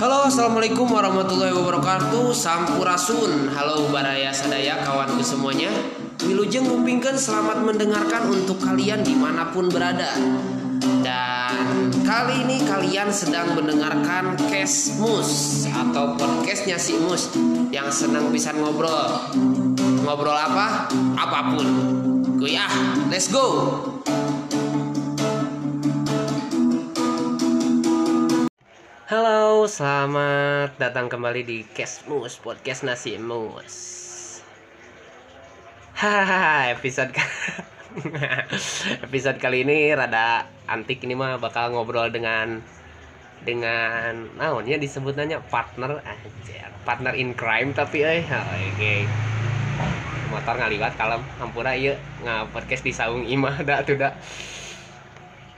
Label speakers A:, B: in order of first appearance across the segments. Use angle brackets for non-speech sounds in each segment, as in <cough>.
A: Halo assalamualaikum warahmatullahi wabarakatuh. Sampurasun. Halo Baraya Sadaya kawanku semuanya. Wilujeng ngumpingkan selamat mendengarkan untuk kalian di mana pun berada. Dan kali ini kalian sedang mendengarkan Kesmus Atau podcastnya si Mus Yang senang bisa ngobrol. Ngobrol apa? Apa pun. Kuy ah, let's go Halo, selamat datang kembali di Kesmus Podcast Nasi Mus. Hahaha, episode <laughs> episode kali ini rada antik. Ini mah bakal ngobrol dengan dengan naonnya disebutnya? Partner aja partner in crime tapi eh oke. Motor ngaliwat kalem. Hampura iya nggak podcast di saung imah dah tuh dah.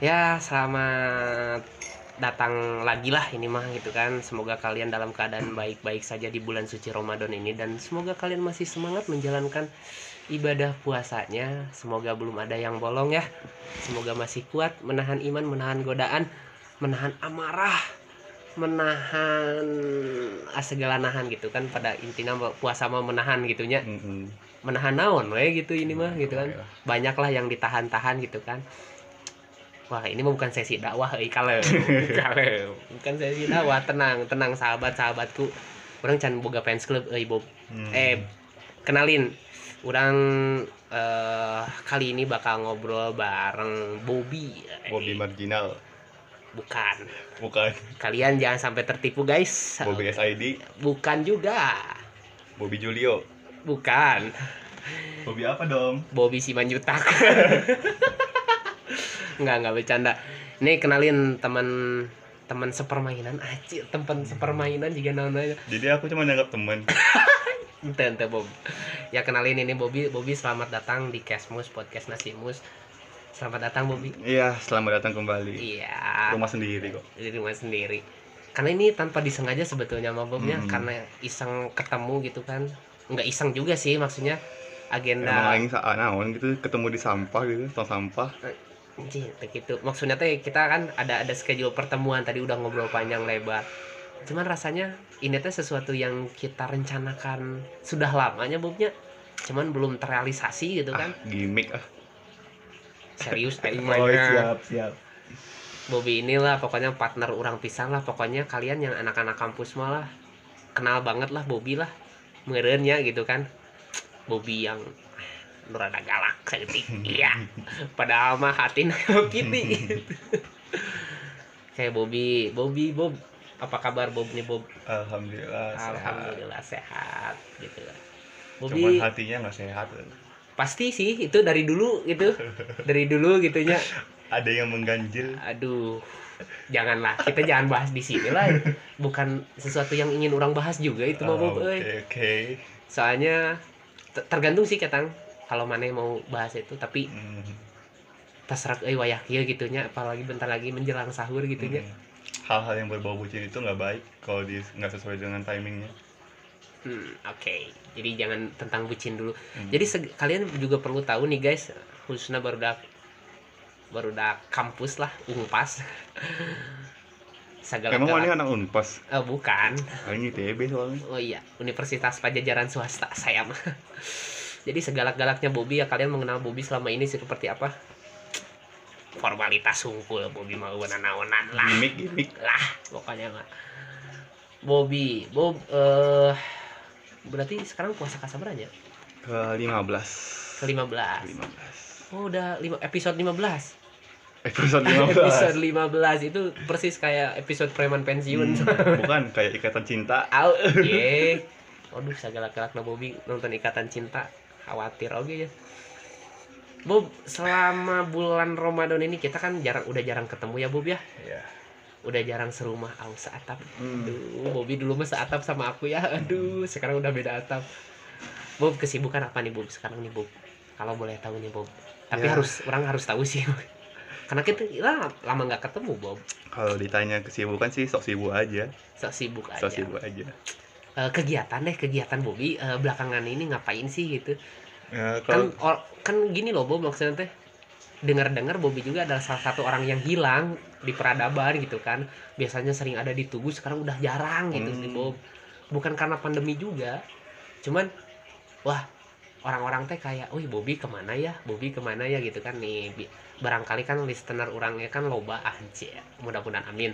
A: Ya selamat datang lagi lah ini mah gitu kan. Semoga kalian dalam keadaan <clears throat> baik-baik saja di bulan suci Ramadan ini. Dan semoga kalian masih semangat menjalankan ibadah puasanya. Semoga belum ada yang bolong ya. Semoga masih kuat menahan iman menahan godaan menahan amarah menahan ah, segala nahan gitu kan. Pada intinya puasa mau menahan gitunya.
B: Mm-mm.
A: menahan naon we gitu ini mah gitu kan. banyaklah yang ditahan-tahan gitu kan wah ini bukan sesi dakwah kalem. <laughs> Kalem. Bukan sesi dakwah tenang tenang sahabat sahabatku orang can boga fans club Bob.
B: Hmm.
A: eh kenalin. Orang eh, kali ini bakal ngobrol bareng Bobby.
B: Bobby
A: Eh,
B: marginal.
A: bukan.
B: Bukan.
A: Kalian jangan sampai tertipu guys.
B: Bobby SID
A: bukan juga.
B: Bobby Julio.
A: Bukan.
B: Bobby apa dong
A: Bobby Simanjutak <laughs> nggak nggak bercanda. Nih kenalin teman teman sepermainan. Aja teman sepermainan juga namanya.
B: Jadi aku cuma nyanggap temen <laughs>
A: ente ente Bob. Ya kenalin ini Bobby Bobby selamat datang di Kesmus podcast Nasimus selamat datang Bobby
B: iya selamat datang kembali.
A: Iya.
B: Rumah sendiri kok.
A: Di rumah sendiri. Karena ini tanpa disengaja sebetulnya sama Bobnya
B: Hmm.
A: karena iseng ketemu gitu kan. Nggak iseng juga sih maksudnya.
B: Emang
A: agenda
B: aing saat naon gitu ketemu di sampah gitu tong sampah
A: Anjing, kayak gitu. Maksudnya teh kita kan ada ada schedule pertemuan tadi udah ngobrol panjang lebar. Cuman rasanya ini teh sesuatu yang kita rencanakan sudah lamanya Bobnya. Cuman belum terrealisasi gitu
B: ah
A: kan.
B: gimmick ah
A: Serius <laughs> aing
B: oh siap siap
A: Bobby inilah pokoknya partner orang pisang lah pokoknya kalian yang anak-anak kampus malah kenal banget lah Bobby lah merenya gitu kan Bobby yang nu rada galak seperti iya. Padahal mah hati kitty. <laughs> Kayak Bobby. Bobby Bob. Apa kabar Bob nih Bob?
B: Alhamdulillah sehat.
A: Alhamdulillah sehat gitu. Lah
B: cuman
A: Bobby
B: hatinya nggak sehat.
A: Pasti sih itu dari dulu gitu. Dari dulu gitunya. <laughs>
B: Ada yang mengganjil.
A: Aduh, janganlah kita jangan bahas di sini lah. Bukan sesuatu yang ingin orang bahas juga itu mah
B: Oh,
A: Bob,
B: oke
A: euy.
B: oke.
A: Soalnya te- tergantung sih ketang kalau mana mau bahas itu tapi
B: Hmm,
A: terserah euy wayah gitunya apalagi bentar lagi menjelang sahur gitunya.
B: hmm. hal-hal yang berbau bucin itu nggak baik kalau di nggak sesuai dengan timingnya
A: Hmm, oke. Jadi jangan tentang bucin dulu.
B: Hmm.
A: Jadi seg- kalian juga perlu tahu nih guys, khususnya baru baru kampus lah, Unpas. Segala
B: emang mana anak unpas
A: Eh, bukan.
B: aing ITB soalnya
A: Oh iya, Universitas Pajajaran Swasta saya mah. Jadi segalak-galaknya Bobby ya kalian mengenal Bobby selama ini seperti apa? Formalitas sungkul Bobby mau naonan lah.
B: gimmick gimmick
A: Lah, pokoknya mah. Bobby, Bob eh berarti sekarang puasa kasabar aja?
B: ke 15
A: Ke 15.
B: 15
A: Oh, udah 5 episode 15.
B: episode <laughs> 15
A: episode 15 itu persis kayak episode preman pensiun.
B: Hmm, bukan kayak ikatan cinta
A: Au, <laughs> ye. Waduh, segalak-galak Bobby nonton Ikatan Cinta. Khawatir oke ya. Bob, selama bulan Ramadan ini kita kan jarang udah jarang ketemu ya Bob ya.
B: ya
A: Udah jarang serumah au seatap.
B: Hmm.
A: Aduh, Bobby dulu mah seatap sama aku ya. Aduh, sekarang udah beda atap. Bob, kesibukan apa nih Bob sekarang nih Bob? Kalau boleh tahu nih Bob. Tapi
B: Ya.
A: harus orang harus tahu sih. Karena kita lama nggak ketemu Bob.
B: kalau ditanya kesibukan sih sok sibuk aja
A: Sok sibuk aja.
B: sok sibuk aja
A: Eh, kegiatan deh, kegiatan Bobby eh, belakangan ini ngapain sih gitu?
B: ya,
A: kan
B: kalau
A: or- kan gini loh Bob maksudnya teh dengar-dengar Bobby juga adalah salah satu orang yang hilang di peradaban gitu kan biasanya sering ada di tugu sekarang udah jarang gitu
B: Hmm.
A: sih Bob bukan karena pandemi juga cuman wah orang-orang teh kayak, wih Bobby ke mana ya, Bobby ke mana ya gitu kan nih. Barangkali kan listener orangnya kan loba aja, mudah-mudahan amin.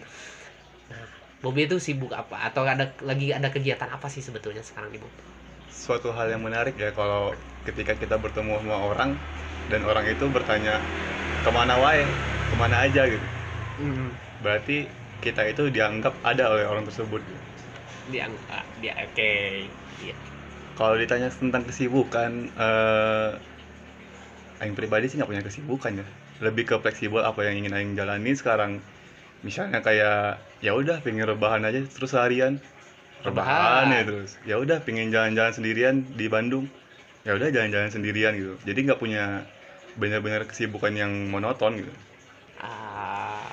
A: Nah, Bobby itu sibuk apa? Atau ada lagi ada kegiatan apa sih sebetulnya sekarang Bob?
B: suatu hal yang menarik ya kalau ketika kita bertemu sama orang dan orang itu bertanya ke mana wae ke mana aja gitu
A: Hmm,
B: berarti kita itu dianggap ada oleh orang tersebut
A: dia ah, dia oke. Iya.
B: kalau ditanya tentang kesibukan eh Aing pribadi sih nggak punya kesibukan ya lebih ke fleksibel apa yang ingin Aing jalani sekarang misalnya kayak ya udah pengen rebahan aja terus seharian. Rebahan ya terus. Ya udah pengen jalan-jalan sendirian di Bandung. Ya udah jalan-jalan sendirian gitu. Jadi nggak punya benar-benar kesibukan yang monoton gitu.
A: Ah,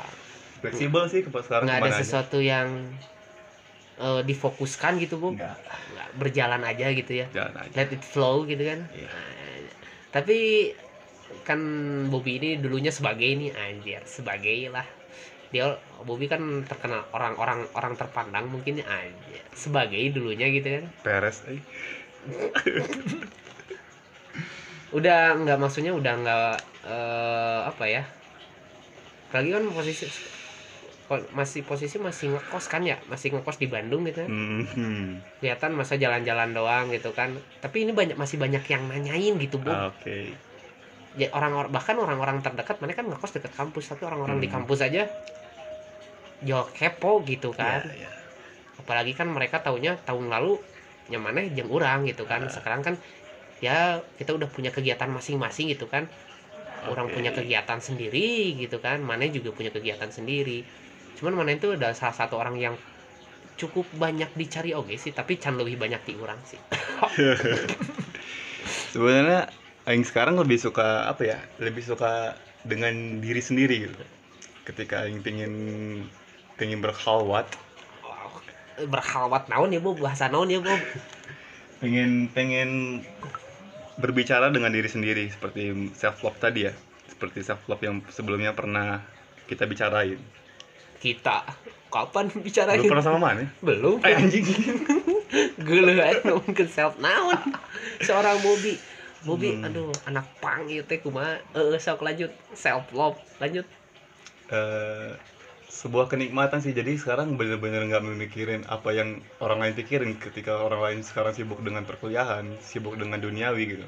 B: fleksibel sih ke sekarang
A: nggak ada
B: aja.
A: sesuatu yang eh, difokuskan gitu.
B: Nggak,
A: Nggak, berjalan aja gitu ya.
B: jalan aja.
A: Let it flow gitu kan?
B: Iya.
A: Nah, tapi kan Bobby ini dulunya sebagai ini anjir sebagai lah dia Bobby kan terkenal orang-orang orang terpandang mungkin aja. Sebagai dulunya gitu kan.
B: Peres eh.
A: udah nggak maksudnya udah nggak eh, apa ya. Lagi kan posisi masih posisi masih ngekos kan ya. Masih ngekos di Bandung gitu kan.
B: Hmm,
A: kelihatan masa jalan-jalan doang gitu kan. Tapi ini banyak masih banyak yang nanyain gitu bu
B: oke.
A: ya orang bahkan orang-orang terdekat mana kan ngekos dekat kampus tapi orang-orang di
B: Hmm.
A: kampus aja yo kepo gitu kan
B: Ya, ya.
A: apalagi kan mereka taunya tahun lalu nyamannya jeung orang gitu kan
B: Ah.
A: sekarang kan ya kita udah punya kegiatan masing-masing gitu kan orang
B: Oke.
A: punya kegiatan sendiri gitu kan mana juga punya kegiatan sendiri cuman mana itu adalah salah satu orang yang cukup banyak dicari oke sih tapi can lebih banyak di orang sih <laughs>
B: sebenarnya Aing sekarang lebih suka apa ya lebih suka dengan diri sendiri gitu. Ketika Aing pingin pingin berkhalwat.
A: Berkhalwat naon ya bu bahasa naon ya bu <laughs>
B: pengen pengen berbicara dengan diri sendiri seperti self love tadi ya. Seperti self love yang sebelumnya pernah kita bicarain.
A: Kita? Kapan bicarain?
B: Lu pernah sama mana
A: belum.
B: Eh <laughs> anjing.
A: Gila aja ngomong ke self naon seorang Bobby Bobby
B: Hmm.
A: aduh anak pang ieu teh kumaha eh sok lanjut self love lanjut
B: Eh, sebuah kenikmatan sih jadi sekarang bener-bener nggak memikirin apa yang orang lain pikirin ketika orang lain sekarang sibuk dengan perkuliahan sibuk dengan duniawi gitu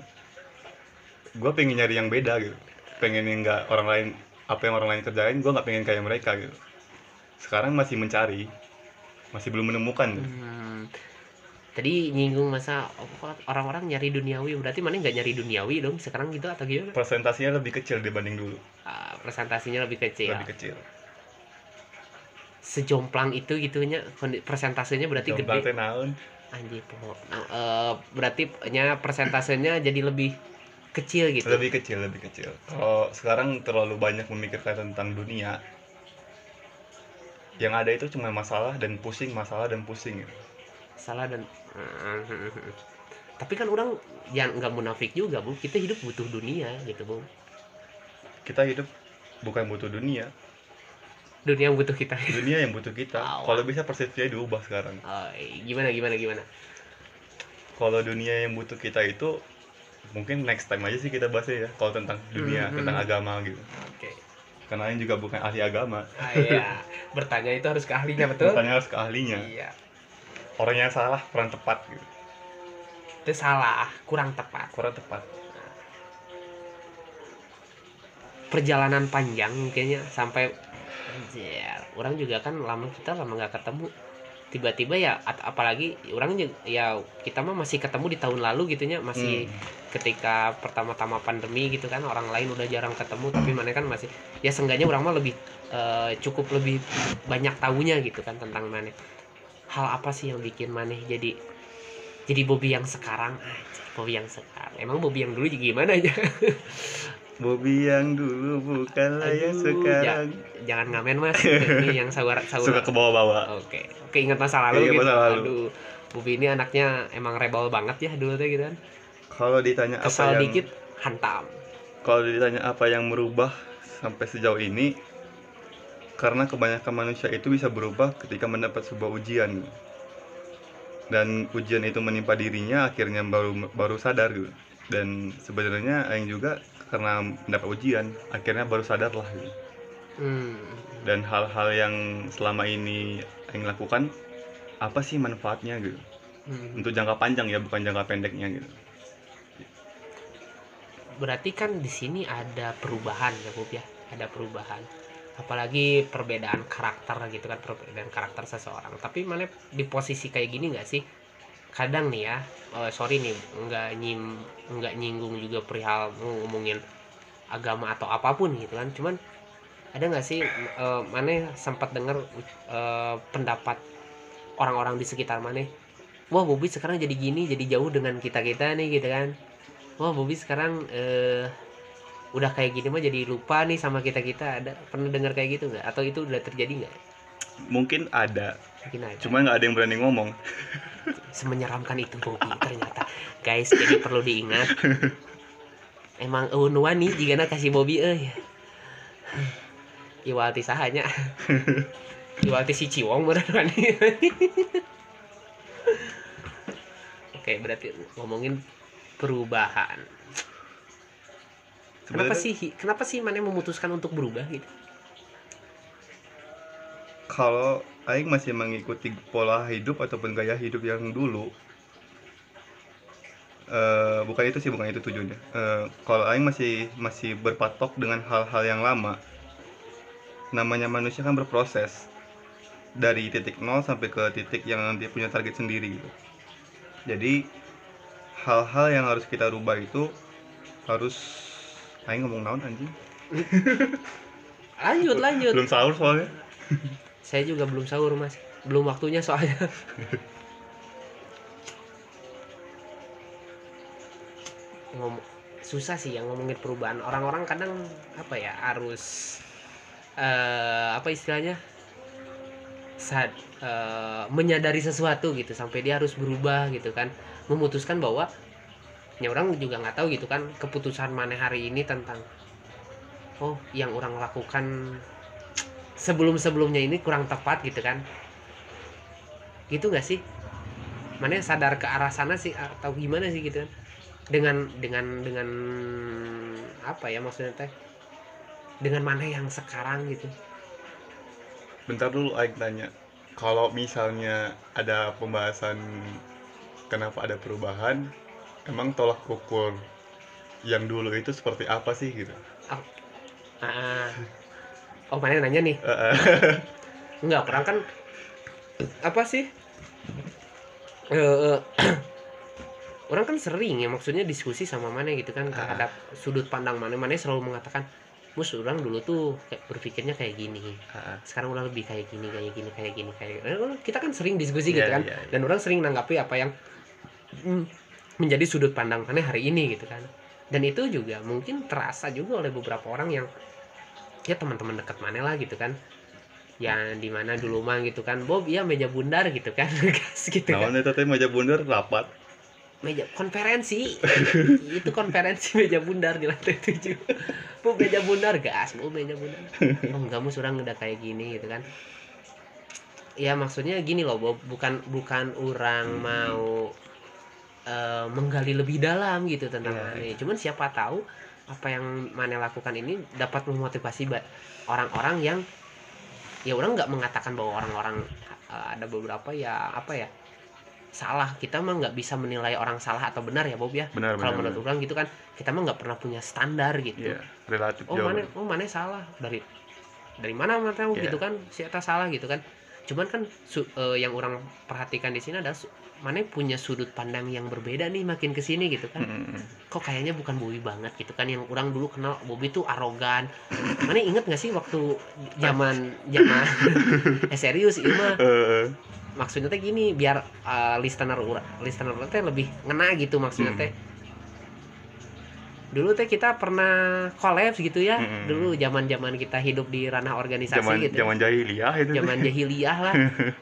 B: gue pengen nyari yang beda gitu pengen yang nggak orang lain apa yang orang lain kerjain gue nggak pengen kayak mereka gitu sekarang masih mencari masih belum menemukan gitu.
A: Hmm. Tadi nyinggung masa orang-orang nyari duniawi. Berarti mana nggak nyari duniawi dong sekarang gitu atau gimana?
B: Presentasinya lebih kecil dibanding dulu.
A: Ah, presentasinya lebih kecil.
B: Lebih kecil.
A: Sejomplang itu gitunya presentasenya berarti
B: Jomplang
A: gede
B: naon?
A: Anjir Nah, eh, berarti nya persentasenya jadi lebih kecil gitu?
B: Lebih kecil lebih kecil. Kalau sekarang terlalu banyak memikirkan tentang dunia yang ada itu cuma masalah dan pusing masalah dan pusing gitu.
A: Salah dan tapi kan orang yang nggak munafik juga bu. Kita hidup butuh dunia gitu bu.
B: Kita hidup bukan butuh dunia.
A: Dunia yang butuh kita. <laughs>
B: Dunia yang butuh kita.
A: Awal.
B: kalau bisa persepsinya diubah sekarang.
A: Oh, gimana gimana gimana?
B: Kalau dunia yang butuh kita itu mungkin next time aja sih kita bahasnya ya kalau tentang dunia
A: Hmm,
B: tentang
A: hmm.
B: agama gitu.
A: Oke.
B: Karena ini juga bukan ahli agama.
A: Ah, iya. <laughs> Bertanya itu harus ke ahlinya betul?
B: Bertanya harus ke ahlinya.
A: Iya
B: orang yang salah kurang tepat gitu.
A: Itu salah kurang tepat.
B: Kurang tepat.
A: Perjalanan panjang kayaknya sampai anjir. Orang juga kan lama kita lama nggak ketemu. Tiba-tiba ya apalagi orang juga- ya kita mah masih ketemu di tahun lalu gitunya masih
B: Hmm.
A: ketika pertama-tama pandemi gitu kan orang lain udah jarang ketemu tapi mana kan masih ya seenggaknya orang mah lebih eh, cukup lebih banyak tahunya gitu kan tentang mana hal apa sih yang bikin mana jadi jadi Bobby yang sekarang? Aja Bobby yang sekarang. Emang Bobby yang dulu gimana aja? <laughs>
B: Bobby yang dulu bukanlah yang
A: Aduh,
B: sekarang.
A: jangan ngamen mas. Ini <laughs> yang saudara
B: suka ke bawah-bawah.
A: Oke oke ingat masa lalu
B: Ingat
A: gitu.
B: masa lalu.
A: aduh Bobby ini anaknya emang rebel banget ya dulu tuh gitu kan.
B: Kalau ditanya apa
A: kesal
B: yang
A: dikit hantam.
B: Kalau ditanya apa yang merubah sampai sejauh ini karena kebanyakan manusia itu bisa berubah ketika mendapat sebuah ujian dan ujian itu menimpa dirinya akhirnya baru baru sadar gitu dan sebenarnya Aing juga karena mendapat ujian akhirnya baru sadar lah gitu.
A: Hmm.
B: dan hal-hal yang selama ini Aing lakukan apa sih manfaatnya gitu
A: Hmm.
B: untuk jangka panjang ya bukan jangka pendeknya gitu
A: Berarti kan di sini ada perubahan ya Bob ya, ada perubahan. Apalagi perbedaan karakter gitu kan, perbedaan karakter seseorang. Tapi mana di posisi kayak gini nggak sih? Kadang nih ya, eh, sorry nih, nggak nyim, nggak nyinggung juga perihal ngomongin agama atau apa pun gitu kan. Cuman ada nggak sih eh, mana sempat dengar eh, pendapat orang-orang di sekitar mana? Wah Bobi sekarang jadi gini, jadi jauh dengan kita kita nih gitu kan wah Bobby sekarang eh udah kayak gini mah jadi lupa nih sama kita kita. Ada pernah dengar kayak gitu nggak? Atau itu udah terjadi nggak?
B: Mungkin ada.
A: Mungkin ada.
B: Cuma nggak ada yang berani ngomong.
A: Semenyeramkan itu Bobby ternyata. Guys jadi perlu diingat. Emang eun wani jika na kasih Bobby eh iwalti sahanya. Iwalti si Ciwong bener wani oke berarti ngomongin perubahan kenapa sih kenapa sih mana memutuskan untuk berubah gitu?
B: Kalau Aing masih mengikuti pola hidup ataupun gaya hidup yang dulu eh, bukan itu sih bukan itu tujuannya. Eh, kalau Aing masih masih berpatok dengan hal-hal yang lama namanya manusia kan berproses dari titik nol sampai ke titik yang nanti punya target sendiri gitu. Jadi hal-hal yang harus kita rubah itu harus Aing ngomong naon anjing? <laughs>
A: Lanjut lanjut.
B: Belum sahur soalnya. <laughs>
A: Saya juga belum sahur mas. Belum waktunya soalnya. <laughs> Ngomong susah sih yang ngomongin perubahan. Orang-orang kadang apa ya harus eh apa istilahnya? Saat eh, menyadari sesuatu gitu. Sampai dia harus berubah gitu kan. Memutuskan bahwa ya orang juga nggak tahu gitu kan keputusan mana hari ini tentang oh yang orang lakukan sebelum sebelumnya ini kurang tepat gitu kan. Gitu nggak sih? Mana sadar ke arah sana sih atau gimana sih gitu kan? Dengan dengan dengan apa ya maksudnya teh? Dengan mana yang sekarang gitu.
B: Bentar dulu Aing tanya Kalau misalnya ada pembahasan Kenapa ada perubahan Emang tolak ukur Yang dulu itu seperti apa sih gitu
A: Ah, oh mana nanya nih
B: Eh, eh. <laughs>
A: Enggak, orang kan apa sih? Eh, eh, <clears throat> orang kan sering ya maksudnya diskusi sama mana gitu kan
B: Ah.
A: terhadap sudut pandang mana mana selalu mengatakan mus orang dulu tuh kayak berpikirnya kayak gini
B: Ah,
A: sekarang orang lebih kayak gini kayak gini kayak gini kayak gini. kita kan sering diskusi gitu
B: Iya,
A: kan
B: iya, iya.
A: dan orang sering nanggapi apa yang mm, menjadi sudut pandang mana hari ini gitu kan. Dan itu juga mungkin terasa juga oleh beberapa orang yang ya teman-teman dekat mana lah gitu kan. Yang di mana dulu mah gitu kan. Bob ya meja bundar gitu kan. <laughs> Gas gitu kan.
B: Naon eta teh maja bundar rapat.
A: Meja konferensi. <laughs> Itu konferensi meja bundar di lantai tujuh. Bu meja bundar gas bu meja bundar. <laughs> Oh enggak mus orang udah kayak gini gitu kan. Ya maksudnya gini loh Bob. Bukan bukan orang mau eh, menggali lebih dalam gitu tentang
B: Iya.
A: Mane. cuman siapa tahu apa yang Mane lakukan ini dapat memotivasi orang-orang yang ya orang nggak mengatakan bahwa orang-orang eh, ada beberapa ya apa ya salah. Kita mah nggak bisa menilai orang salah atau benar ya Bob ya.
B: Benar
A: kalau
B: benar
A: menurut orang gitu kan kita mah nggak pernah punya standar gitu.
B: Iya relatif
A: oh
B: jauh
A: mana oh mana salah. Dari dari mana mana tahu
B: Iya.
A: gitu kan? Si Eta salah gitu kan cuman kan su- eh, yang orang perhatikan di sini adalah mana punya sudut pandang yang berbeda nih makin ke sini gitu kan.
B: Mm-mm.
A: kok kayaknya bukan Bobby banget gitu kan yang orang dulu kenal Bobby tuh arogan. Mana inget gak sih waktu zaman zaman <laughs> eh serius ini mah.
B: Eh,
A: maksudnya teh gini biar uh, listener listener teh lebih ngena gitu maksudnya
B: Hmm.
A: Dulu teh kita pernah kolaps gitu ya.
B: Mm-mm.
A: dulu zaman zaman kita hidup di ranah organisasi
B: zaman
A: gitu.
B: zaman jahiliyah itu
A: zaman jahiliyah lah.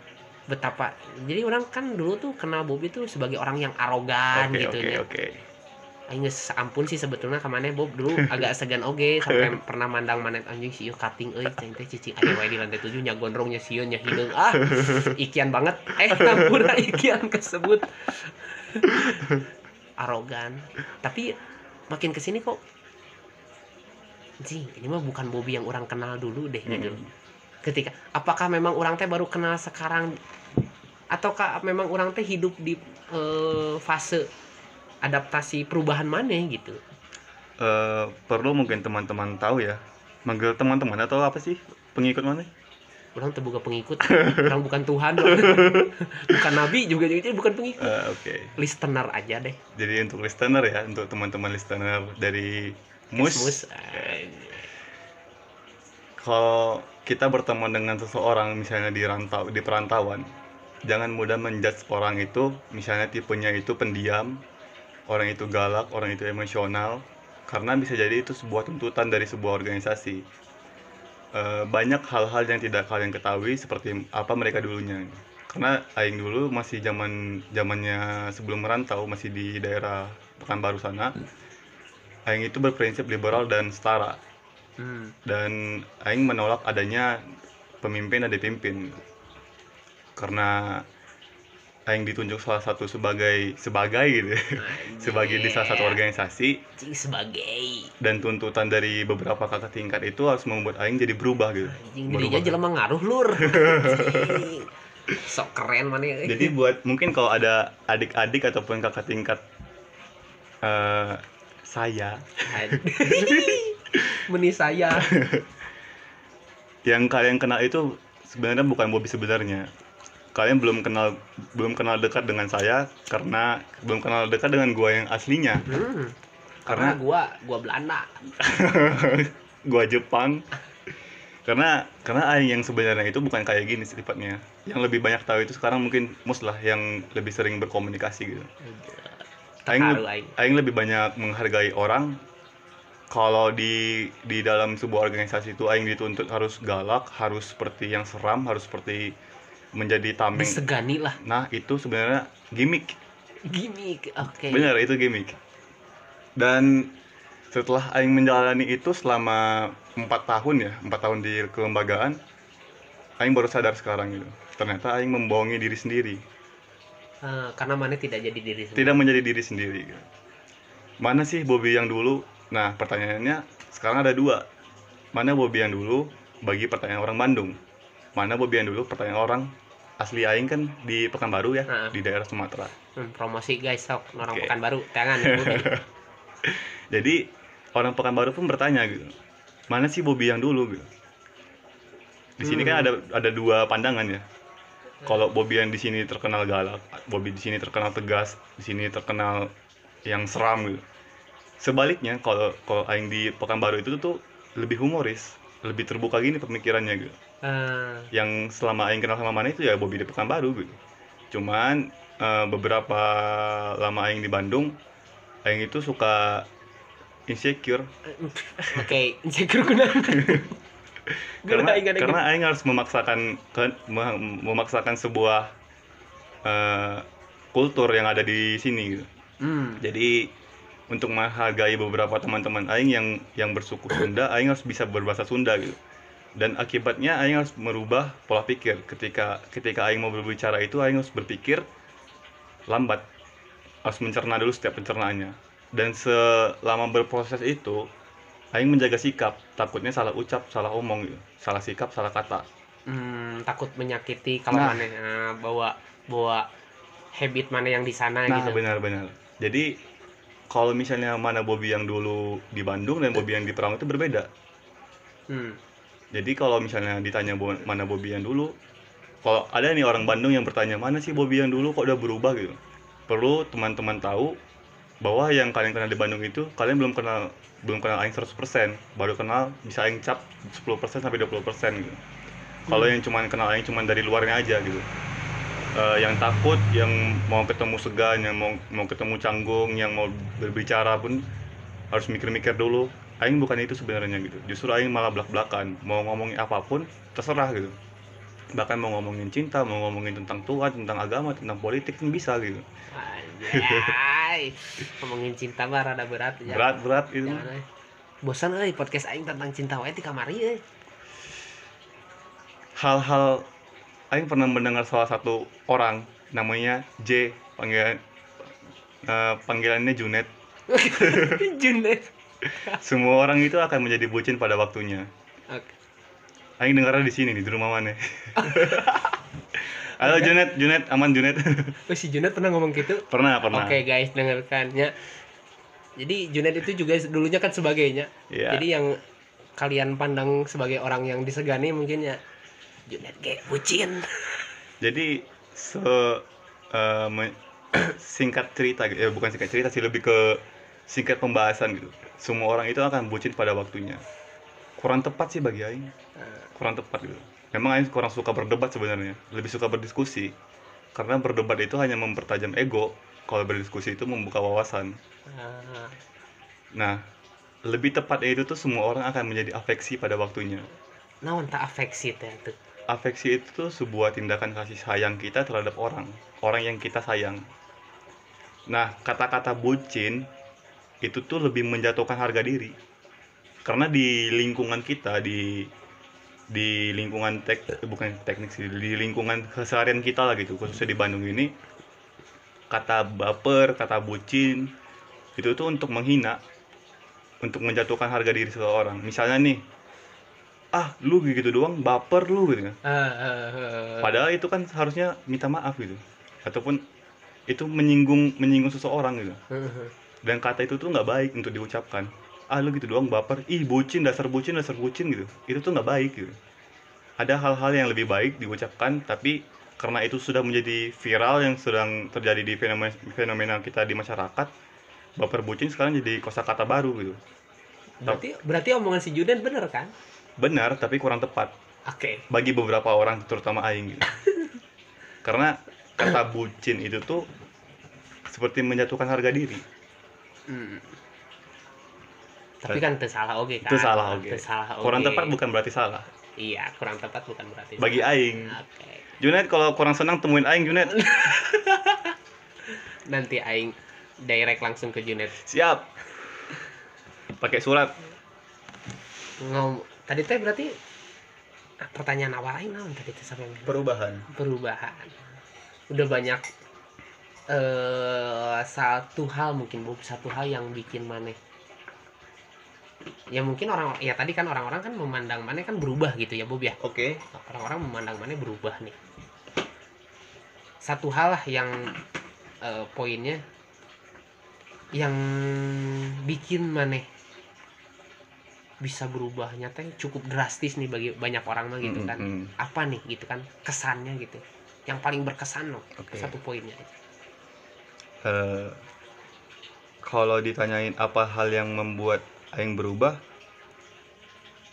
A: <laughs> Betapa jadi orang kan dulu tuh kenal Bobby tuh sebagai orang yang arogan
B: Oke
A: gitu
B: oke
A: ya.
B: oke.
A: Aing geus ampun sih sebetulnya ka maneh Bob. Dulu <laughs> agak segan oge sampai pernah mandang maneh anjing sieun cutting euy cing teh cicing aya wae di lantai 7 nya gondrong nya sieun nya hideung ah <laughs> ikian banget. Eh hampura ikian kesebut. Arogan. Tapi makin ke sini kok Jing, ini mah bukan Bobby yang orang kenal dulu deh gitu.
B: Mm.
A: Ketika apakah memang orang teh baru kenal sekarang ataukah memang orang teh hidup di eh, fase adaptasi perubahan mana gitu.
B: Eh, perlu mungkin teman-teman tahu ya manggil teman-teman atau apa sih pengikut mana
A: Orang tuh bukan pengikut, orang bukan Tuhan, <laughs> bukan nabi juga jadi bukan pengikut.
B: Eh, oke
A: Listener aja deh.
B: jadi untuk listener ya untuk teman-teman listener dari mus
A: Mus. eh,
B: kalau kita berteman dengan seseorang misalnya di rantau di perantauan jangan mudah menjudge orang itu misalnya tipenya itu pendiam orang itu galak orang itu emosional karena bisa jadi itu sebuah tuntutan dari sebuah organisasi Eh, banyak hal-hal yang tidak kalian ketahui seperti apa mereka dulunya. Karena aing dulu masih zaman zamannya sebelum merantau masih di daerah Pekanbaru sana aing itu berprinsip liberal dan setara.
A: Hmm.
B: dan aing menolak adanya pemimpin dan dipimpin. Karena aing ditunjuk salah satu sebagai sebagai gitu ya, sebagai di salah satu organisasi.
A: Sebagai.
B: Dan tuntutan dari beberapa kakak tingkat itu harus membuat aing jadi berubah gitu.
A: Anjing
B: Berubah.
A: dirinya jelema ngaruh lur. <laughs> Sok keren mana ya.
B: jadi buat mungkin kalau ada adik-adik ataupun kakak tingkat eh, saya. <laughs>
A: Meni saya.
B: yang kalian kenal itu sebenarnya bukan Bobby sebenarnya kalian belum kenal belum kenal dekat dengan saya karena belum kenal dekat dengan gua yang aslinya
A: Hmm. Karena
B: karena
A: gua gua Belanda. <laughs>
B: gua Jepang karena karena aing yang sebenarnya itu bukan kayak gini sifatnya yang lebih banyak tahu itu sekarang mungkin mus lah yang lebih sering berkomunikasi gitu aing,
A: Terharu
B: leb-
A: aing.
B: aing lebih banyak menghargai orang kalau di di dalam sebuah organisasi itu aing dituntut harus galak harus seperti yang seram harus seperti menjadi tameng
A: Disegani lah.
B: nah itu sebenarnya gimmick
A: Gimik. Oke.
B: benar itu gimmick dan setelah aing menjalani itu selama empat tahun ya empat tahun di kelembagaan aing baru sadar sekarang gitu ternyata aing membohongi diri sendiri
A: Eh, karena mana tidak jadi diri sendiri.
B: tidak menjadi diri sendiri gitu. mana sih Bobby yang dulu nah pertanyaannya sekarang ada dua mana Bobby yang dulu bagi pertanyaan orang Bandung mana Bobby yang dulu pertanyaan orang asli aing kan di Pekanbaru ya
A: Heeh.
B: di daerah Sumatera
A: Hmm, promosi guys sok orang
B: Oke.
A: pekan baru tangan <laughs>
B: Jadi orang Pekanbaru pun bertanya gitu, mana sih Bobby yang dulu gitu? Di sini kan ada ada dua pandangan ya. Kalau Bobby yang di sini terkenal galak, Bobby di sini terkenal tegas, di sini terkenal yang seram gitu. Sebaliknya kalau kalau aing di Pekanbaru itu tuh lebih humoris, lebih terbuka gini pemikirannya gitu.
A: Eh,
B: Yang selama aing kenal sama mana itu ya Bobby di Pekanbaru gitu. Cuman eh, beberapa lama aing di Bandung, aing itu suka insecure <laughs>
A: Oke, insecure kunaon? <laughs>
B: karena
A: ada
B: karena aing harus memaksakan ke- memaksakan sebuah eh, kultur yang ada di sini gitu.
A: Hmm.
B: Jadi untuk menghargai beberapa teman-teman aing yang yang bersuku Sunda, aing harus bisa berbahasa Sunda gitu. Dan akibatnya aing harus merubah pola pikir ketika ketika aing mau berbicara itu aing harus berpikir lambat. Harus mencerna dulu setiap pencernaannya. Dan selama berproses itu aing menjaga sikap, takutnya salah ucap, salah omong gitu. Salah sikap, salah kata.
A: Hmm, takut menyakiti kalau
B: Nah.
A: mana eh, bawa bawa habit mana yang di sana
B: Nah,
A: gitu.
B: benar-benar. Jadi kalau misalnya mana Bobby yang dulu di Bandung dan Bobby yang di Perang itu berbeda.
A: Hmm.
B: Jadi kalau misalnya ditanya bo- mana Bobby yang dulu, kalau ada nih orang Bandung yang bertanya mana sih Bobby yang dulu kok udah berubah gitu. Perlu teman-teman tahu bahwa yang kalian kenal di Bandung itu kalian belum kenal belum kenal aing 100%, baru kenal bisa aing cap 10% sampai 20% gitu. Kalau yang cuman kenal aing cuman dari luarnya aja gitu. Eh, yang takut, yang mau ketemu segan, yang mau mau ketemu canggung, yang mau berbicara pun harus mikir-mikir dulu. Aing bukan itu sebenarnya gitu. Justru aing malah belak-belakan, mau ngomongin apa pun terserah gitu. Bahkan mau ngomongin cinta, mau ngomongin tentang Tuhan, tentang agama, tentang politik pun bisa gitu.
A: Anjay. Ay, <laughs> ngomongin cinta mah rada berat ya.
B: berat berat itu
A: Jangan, euy. Bosan euy podcast aing tentang cinta wae ti kamari euy.
B: hal-hal Aing pernah mendengar salah satu orang namanya J panggilan eh, panggilannya Junet <laughs>
A: Junet. <laughs>
B: semua orang itu akan menjadi bucin pada waktunya
A: Oke.
B: Aing dengarnya di sini nih di rumah mana <laughs> Halo Junet Junet aman Junet <laughs>
A: Oh, si Junet pernah ngomong gitu?
B: pernah pernah
A: Oke guys, dengarkan ya. Jadi Junet itu juga dulunya kan sebagainya.
B: Iya.
A: Jadi yang kalian pandang sebagai orang yang disegani mungkin ya Junet kayak bucin.
B: jadi se me- <coughs> singkat cerita ya bukan singkat cerita sih lebih ke singkat pembahasan gitu semua orang itu akan bucin pada waktunya. Kurang tepat sih bagi Aing. Kurang tepat gitu. Memang Aing kurang suka berdebat sebenarnya. Lebih suka berdiskusi. Karena berdebat itu hanya mempertajam ego. Kalau berdiskusi itu membuka wawasan.
A: Ah,
B: nah lebih tepatnya itu tuh semua orang akan menjadi afeksi pada waktunya.
A: Naon tak afeksi teh tuh.
B: afeksi itu tuh sebuah tindakan kasih sayang kita terhadap orang. Orang yang kita sayang. Nah kata-kata bucin itu tuh lebih menjatuhkan harga diri. Karena di lingkungan kita di di lingkungan tek bukan teknik sih di lingkungan keseharian kita lah gitu khususnya di Bandung ini kata baper kata bucin itu tuh untuk menghina untuk menjatuhkan harga diri seseorang. Misalnya nih ah lu gitu doang baper lu gitu kan.
A: Ah, ah, ah.
B: padahal itu kan harusnya minta maaf gitu. Ataupun itu menyinggung menyinggung seseorang gitu dan kata itu tuh nggak baik untuk diucapkan. Ah lu gitu doang baper. Ih bucin dasar bucin dasar bucin gitu. Itu tuh nggak baik gitu. Ada hal-hal yang lebih baik diucapkan tapi karena itu sudah menjadi viral yang sedang terjadi di fenomena, fenomena kita di masyarakat baper bucin sekarang jadi kosakata baru gitu.
A: Berarti berarti omongan si Junet bener kan?
B: benar tapi kurang tepat.
A: Oke.
B: bagi beberapa orang terutama aing gitu. <laughs> karena kata bucin itu tuh seperti menjatuhkan harga diri
A: Hmm. Tapi kan itu salah oke kan?
B: itu salah oke
A: salah
B: kurang
A: oge.
B: tepat bukan berarti salah
A: Iya, kurang tepat bukan berarti.
B: bagi
A: salah.
B: aing
A: Oke.
B: Junet kalau kurang senang temuin aing Junet <laughs>
A: Nanti aing direct langsung ke Junet.
B: siap pakai surat
A: Ngom tadi teh berarti pertanyaan awal aing naon tadi teh sampai
B: perubahan
A: perubahan. Udah banyak eh satu hal mungkin Bu, satu hal yang bikin maneh. Ya mungkin orang ya tadi kan orang-orang kan memandang maneh kan berubah gitu ya Bob ya?
B: Oke.
A: Orang-orang memandang maneh berubah nih. Satu hal lah yang eh, poinnya yang bikin maneh bisa berubahnya teh cukup drastis nih bagi banyak orang mah gitu kan. apa nih gitu kan? Kesannya gitu. Yang paling berkesan loh
B: Oke.
A: satu poinnya
B: Eh, kalau ditanyain apa hal yang membuat aing berubah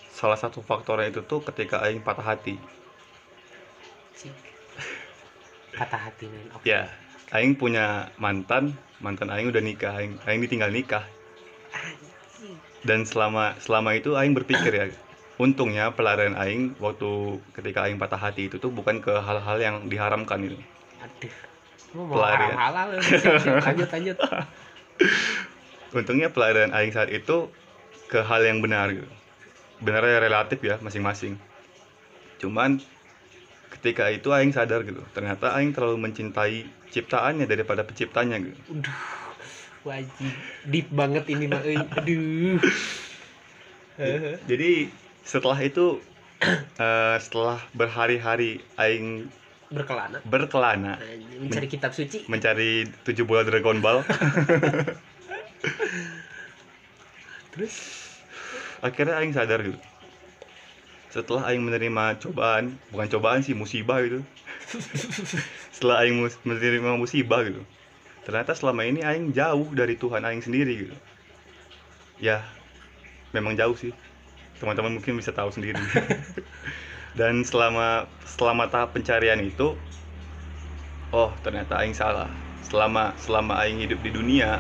B: salah satu faktornya itu tuh ketika aing patah hati.
A: Kata hati men. Oke.
B: Ya aing punya mantan mantan aing udah nikah aing aing ditinggal nikah. Dan selama selama itu aing berpikir ya untungnya pelarian aing waktu ketika aing patah hati itu tuh bukan ke hal-hal yang diharamkan itu
A: aduh
B: Pelarian.
A: halal halal lanjut lanjut <laughs>
B: untungnya pelarian aing saat itu ke hal yang benar gitu benarnya relatif ya masing-masing cuman ketika itu aing sadar gitu ternyata aing terlalu mencintai ciptaannya daripada penciptanya gitu
A: Udah, wajib deep banget ini mah euy. aduh Heeh.
B: jadi setelah itu eh, setelah berhari-hari aing
A: berkelana.
B: Berkelana.
A: Mencari kitab suci.
B: Mencari tujuh bola Dragon Ball. <laughs>
A: Terus?
B: Akhirnya aing sadar gitu. Setelah aing menerima cobaan bukan cobaan sih musibah gitu. <laughs> Setelah aing mus- menerima musibah gitu. Ternyata selama ini aing jauh dari Tuhan aing sendiri gitu. Ya memang jauh sih. Teman-teman mungkin bisa tahu sendiri <laughs> dan selama selama tahap pencarian itu oh ternyata aing salah. Selama selama aing hidup di dunia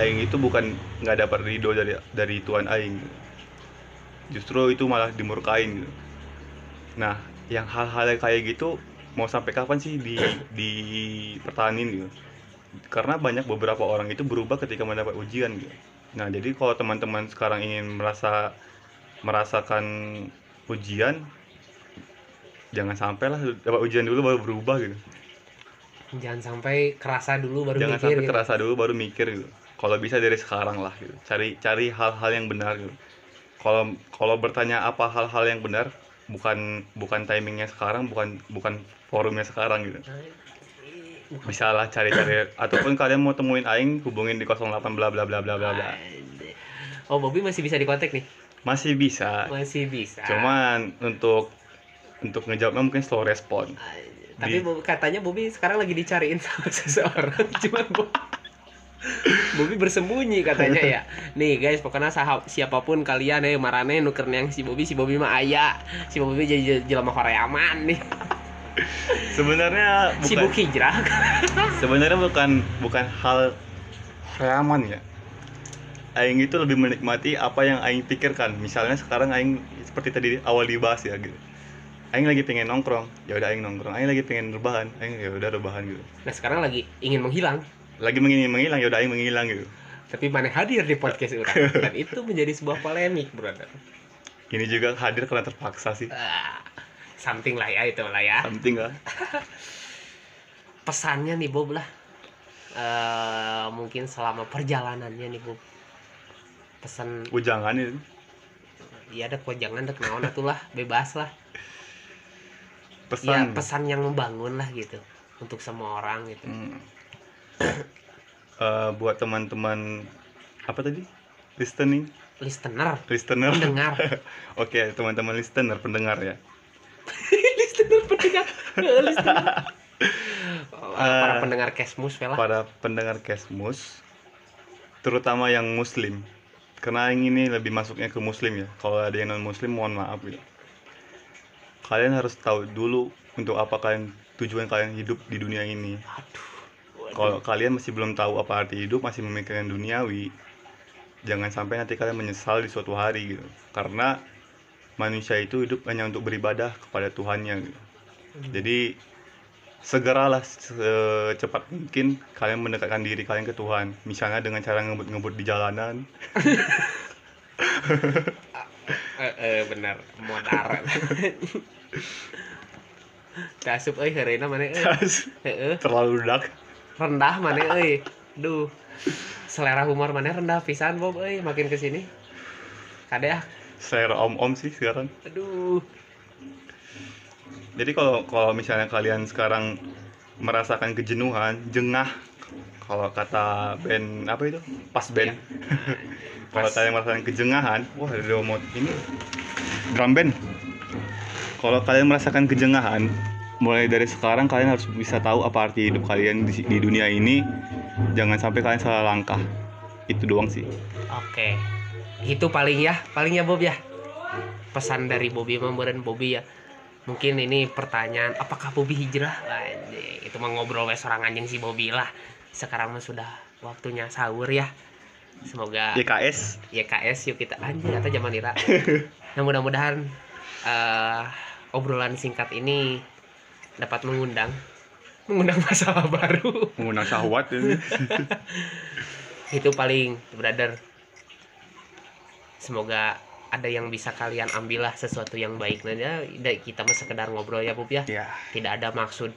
B: aing itu bukan nggak dapat ridho dari dari Tuhan aing. Justru itu malah dimurkain gitu. Nah yang hal-hal kayak gitu mau sampai kapan sih di dipertahanin gitu? Karena banyak beberapa orang itu berubah ketika mendapat ujian gitu. Nah, jadi kalau teman-teman sekarang ingin merasa merasakan ujian jangan sampai lah dapat ujian dulu baru berubah gitu.
A: jangan sampai kerasa dulu baru
B: jangan
A: mikir
B: sampai
A: gitu.
B: terasa dulu baru mikir gitu. Kalau bisa dari sekarang lah gitu. Cari cari hal-hal yang benar gitu. Kalau kalau bertanya apa hal-hal yang benar bukan bukan timingnya sekarang, bukan bukan forumnya sekarang gitu. bisa lah cari-cari <clears throat> ataupun kalian mau temuin aing hubungin di 08 bla bla bla bla bla bla
A: oh Bobby masih bisa dikontak nih
B: masih bisa.
A: Masih bisa.
B: Cuman untuk untuk ngejawabnya mungkin slow respon.
A: Anjay. tapi
B: Di-
A: katanya Bobby sekarang lagi dicariin sama <laughs> seseorang. Cuman Bob Bobby bersembunyi katanya ya. Nih guys pokoknya sahab siapa pun kalian eh marane nuker yang si Bobby si Bobby mah aya. Si Bobby jadi jelema Koreaman nih.
B: Sebenarnya
A: sibuk
B: bukan
A: hijrah. <laughs>
B: sebenarnya bukan bukan hal reaman ya aing itu lebih menikmati apa yang aing pikirkan. Misalnya sekarang aing seperti tadi awal dibahas ya gitu. Aing lagi pengen nongkrong. Ya udah aing nongkrong. Aing lagi pengen rebahan. Aing ya udah rebahan gitu.
A: Nah sekarang lagi ingin menghilang.
B: Lagi menghilang menghilang. Ya udah aing menghilang gitu.
A: Tapi mana hadir di podcast <laughs> orang? Dan itu menjadi sebuah polemik brother.
B: Ini juga hadir karena terpaksa sih.
A: Ah, something lah ya itu lah ya.
B: Something lah. <laughs>
A: Pesannya nih Bob lah. Eh, mungkin selama perjalanannya nih Bob pesan.
B: Ujangan itu
A: ya ada kok jangan ada kenaon atuh lah bebas lah. Ya
B: pesan
A: pesan yang membangun lah gitu untuk semua orang gitu.
B: Hmm. Eh, buat teman-teman apa tadi? Listening?
A: Listener.
B: Listener.
A: Pendengar. <laughs>
B: Oke teman-teman listener pendengar ya. <laughs>
A: Listener pendengar. Eh, listener. <laughs> para
B: Eh,
A: pendengar Kesmus lah
B: para pendengar Kesmus terutama yang muslim karena yang ini lebih masuknya ke muslim ya. Kalau ada yang non muslim mohon maaf ya. Kalian harus tahu dulu untuk apa kalian tujuan kalian hidup di dunia ini. Kalau kalian masih belum tahu apa arti hidup masih memikirkan duniawi jangan sampai nanti kalian menyesal di suatu hari gitu. Karena manusia itu hidup hanya untuk beribadah kepada Tuhannya gitu. jadi segeralah secepat mungkin kalian mendekatkan diri kalian ke Tuhan. Misalnya dengan cara ngebut-ngebut di jalanan. <laughs>
A: Eh, eh, bener modar <laughs> Kasup euy hereuna mana euy heeh
B: terlalu dark
A: rendah mana euy duh. Selera humor mana rendah pisan Bob euy makin ke sini kade ah
B: saya om-om sih sekarang.
A: Aduh
B: jadi kalau kalau misalnya kalian sekarang merasakan kejenuhan jengah kalau kata band apa itu? Pas band. <laughs> Kalau
A: Pas.
B: kalian merasakan kejengahan wah ada mau ini. Drum band. Kalau kalian merasakan kejengahan mulai dari sekarang kalian harus bisa tahu apa arti hidup kalian di, di dunia ini. Jangan sampai kalian salah langkah. Itu doang sih.
A: Oke. Itu paling ya. Paling ya Bob ya. Pesan dari Bobby membuat Bobby ya mungkin ini pertanyaan apakah Bobby hijrah? Anjing, itu mah ngobrol we seorang anjing si Bobby lah. Sekarang mah sudah waktunya sahur ya. Semoga
B: YKS
A: YKS yuk kita anjir atau zaman ira. <laughs> Nah mudah-mudahan eh, obrolan singkat ini dapat mengundang mengundang masalah baru.
B: Mengundang syahwat ini. <laughs>
A: Itu paling brother. Semoga ada yang bisa kalian ambil lah sesuatu yang baik. Nah ya, kita mah sekedar ngobrol ya Pup ya.
B: Ya
A: tidak ada maksud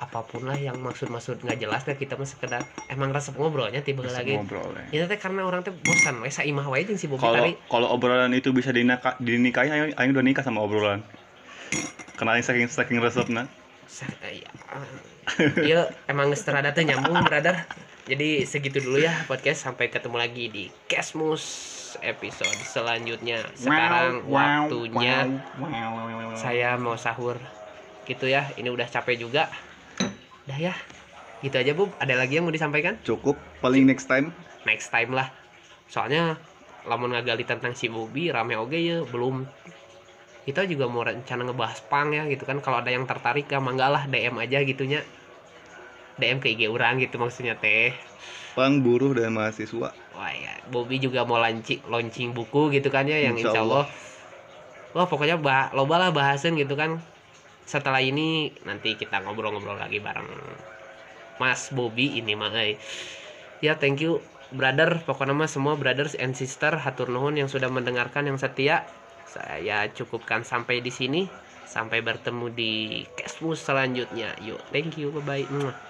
A: apa pun lah yang maksud-maksud nggak jelas. Nah kita mah sekedar emang resep ngobrolnya tiba
B: bisa
A: lagi.
B: ngobrol ya.
A: itu teh karena orang teh bosan. We saimah wae jeung si Bobi
B: kalau kalau obrolan itu bisa dinaka, dinikahi ayo ayo udah nikah sama obrolan. Karena aing saking saking resepna
A: Sa- iya. <laughs> Iya emang seterada teh nyambung brother. Jadi segitu dulu ya podcast. Sampai ketemu lagi di Kesmus episode selanjutnya. Sekarang waktunya saya mau sahur. Gitu ya ini udah capek juga. Dah ya gitu aja bu ada lagi yang mau disampaikan?
B: Cukup paling next time.
A: Next time lah. Soalnya lamun ngagali tentang si Bobby rame oge ya belum. Kita juga mau rencana ngebahas pang ya gitu kan. Kalau ada yang tertarik ya mangga lah DM aja gitunya. DM ke IG orang gitu maksudnya teh.
B: Pang buruh dan mahasiswa
A: wah ya Bobby juga mau launching launching buku gitu kan ya yang
B: Insya
A: insya Allah wah pokoknya bah loba lah bahasan gitu kan setelah ini nanti kita ngobrol-ngobrol lagi bareng Mas Bobby ini mah euy. Ya thank you brother pokoknya mah semua brothers and sister hatur nuhun yang sudah mendengarkan yang setia. Saya cukupkan sampai di sini. Sampai bertemu di Cashbus selanjutnya. Yuk, thank you. Bye bye.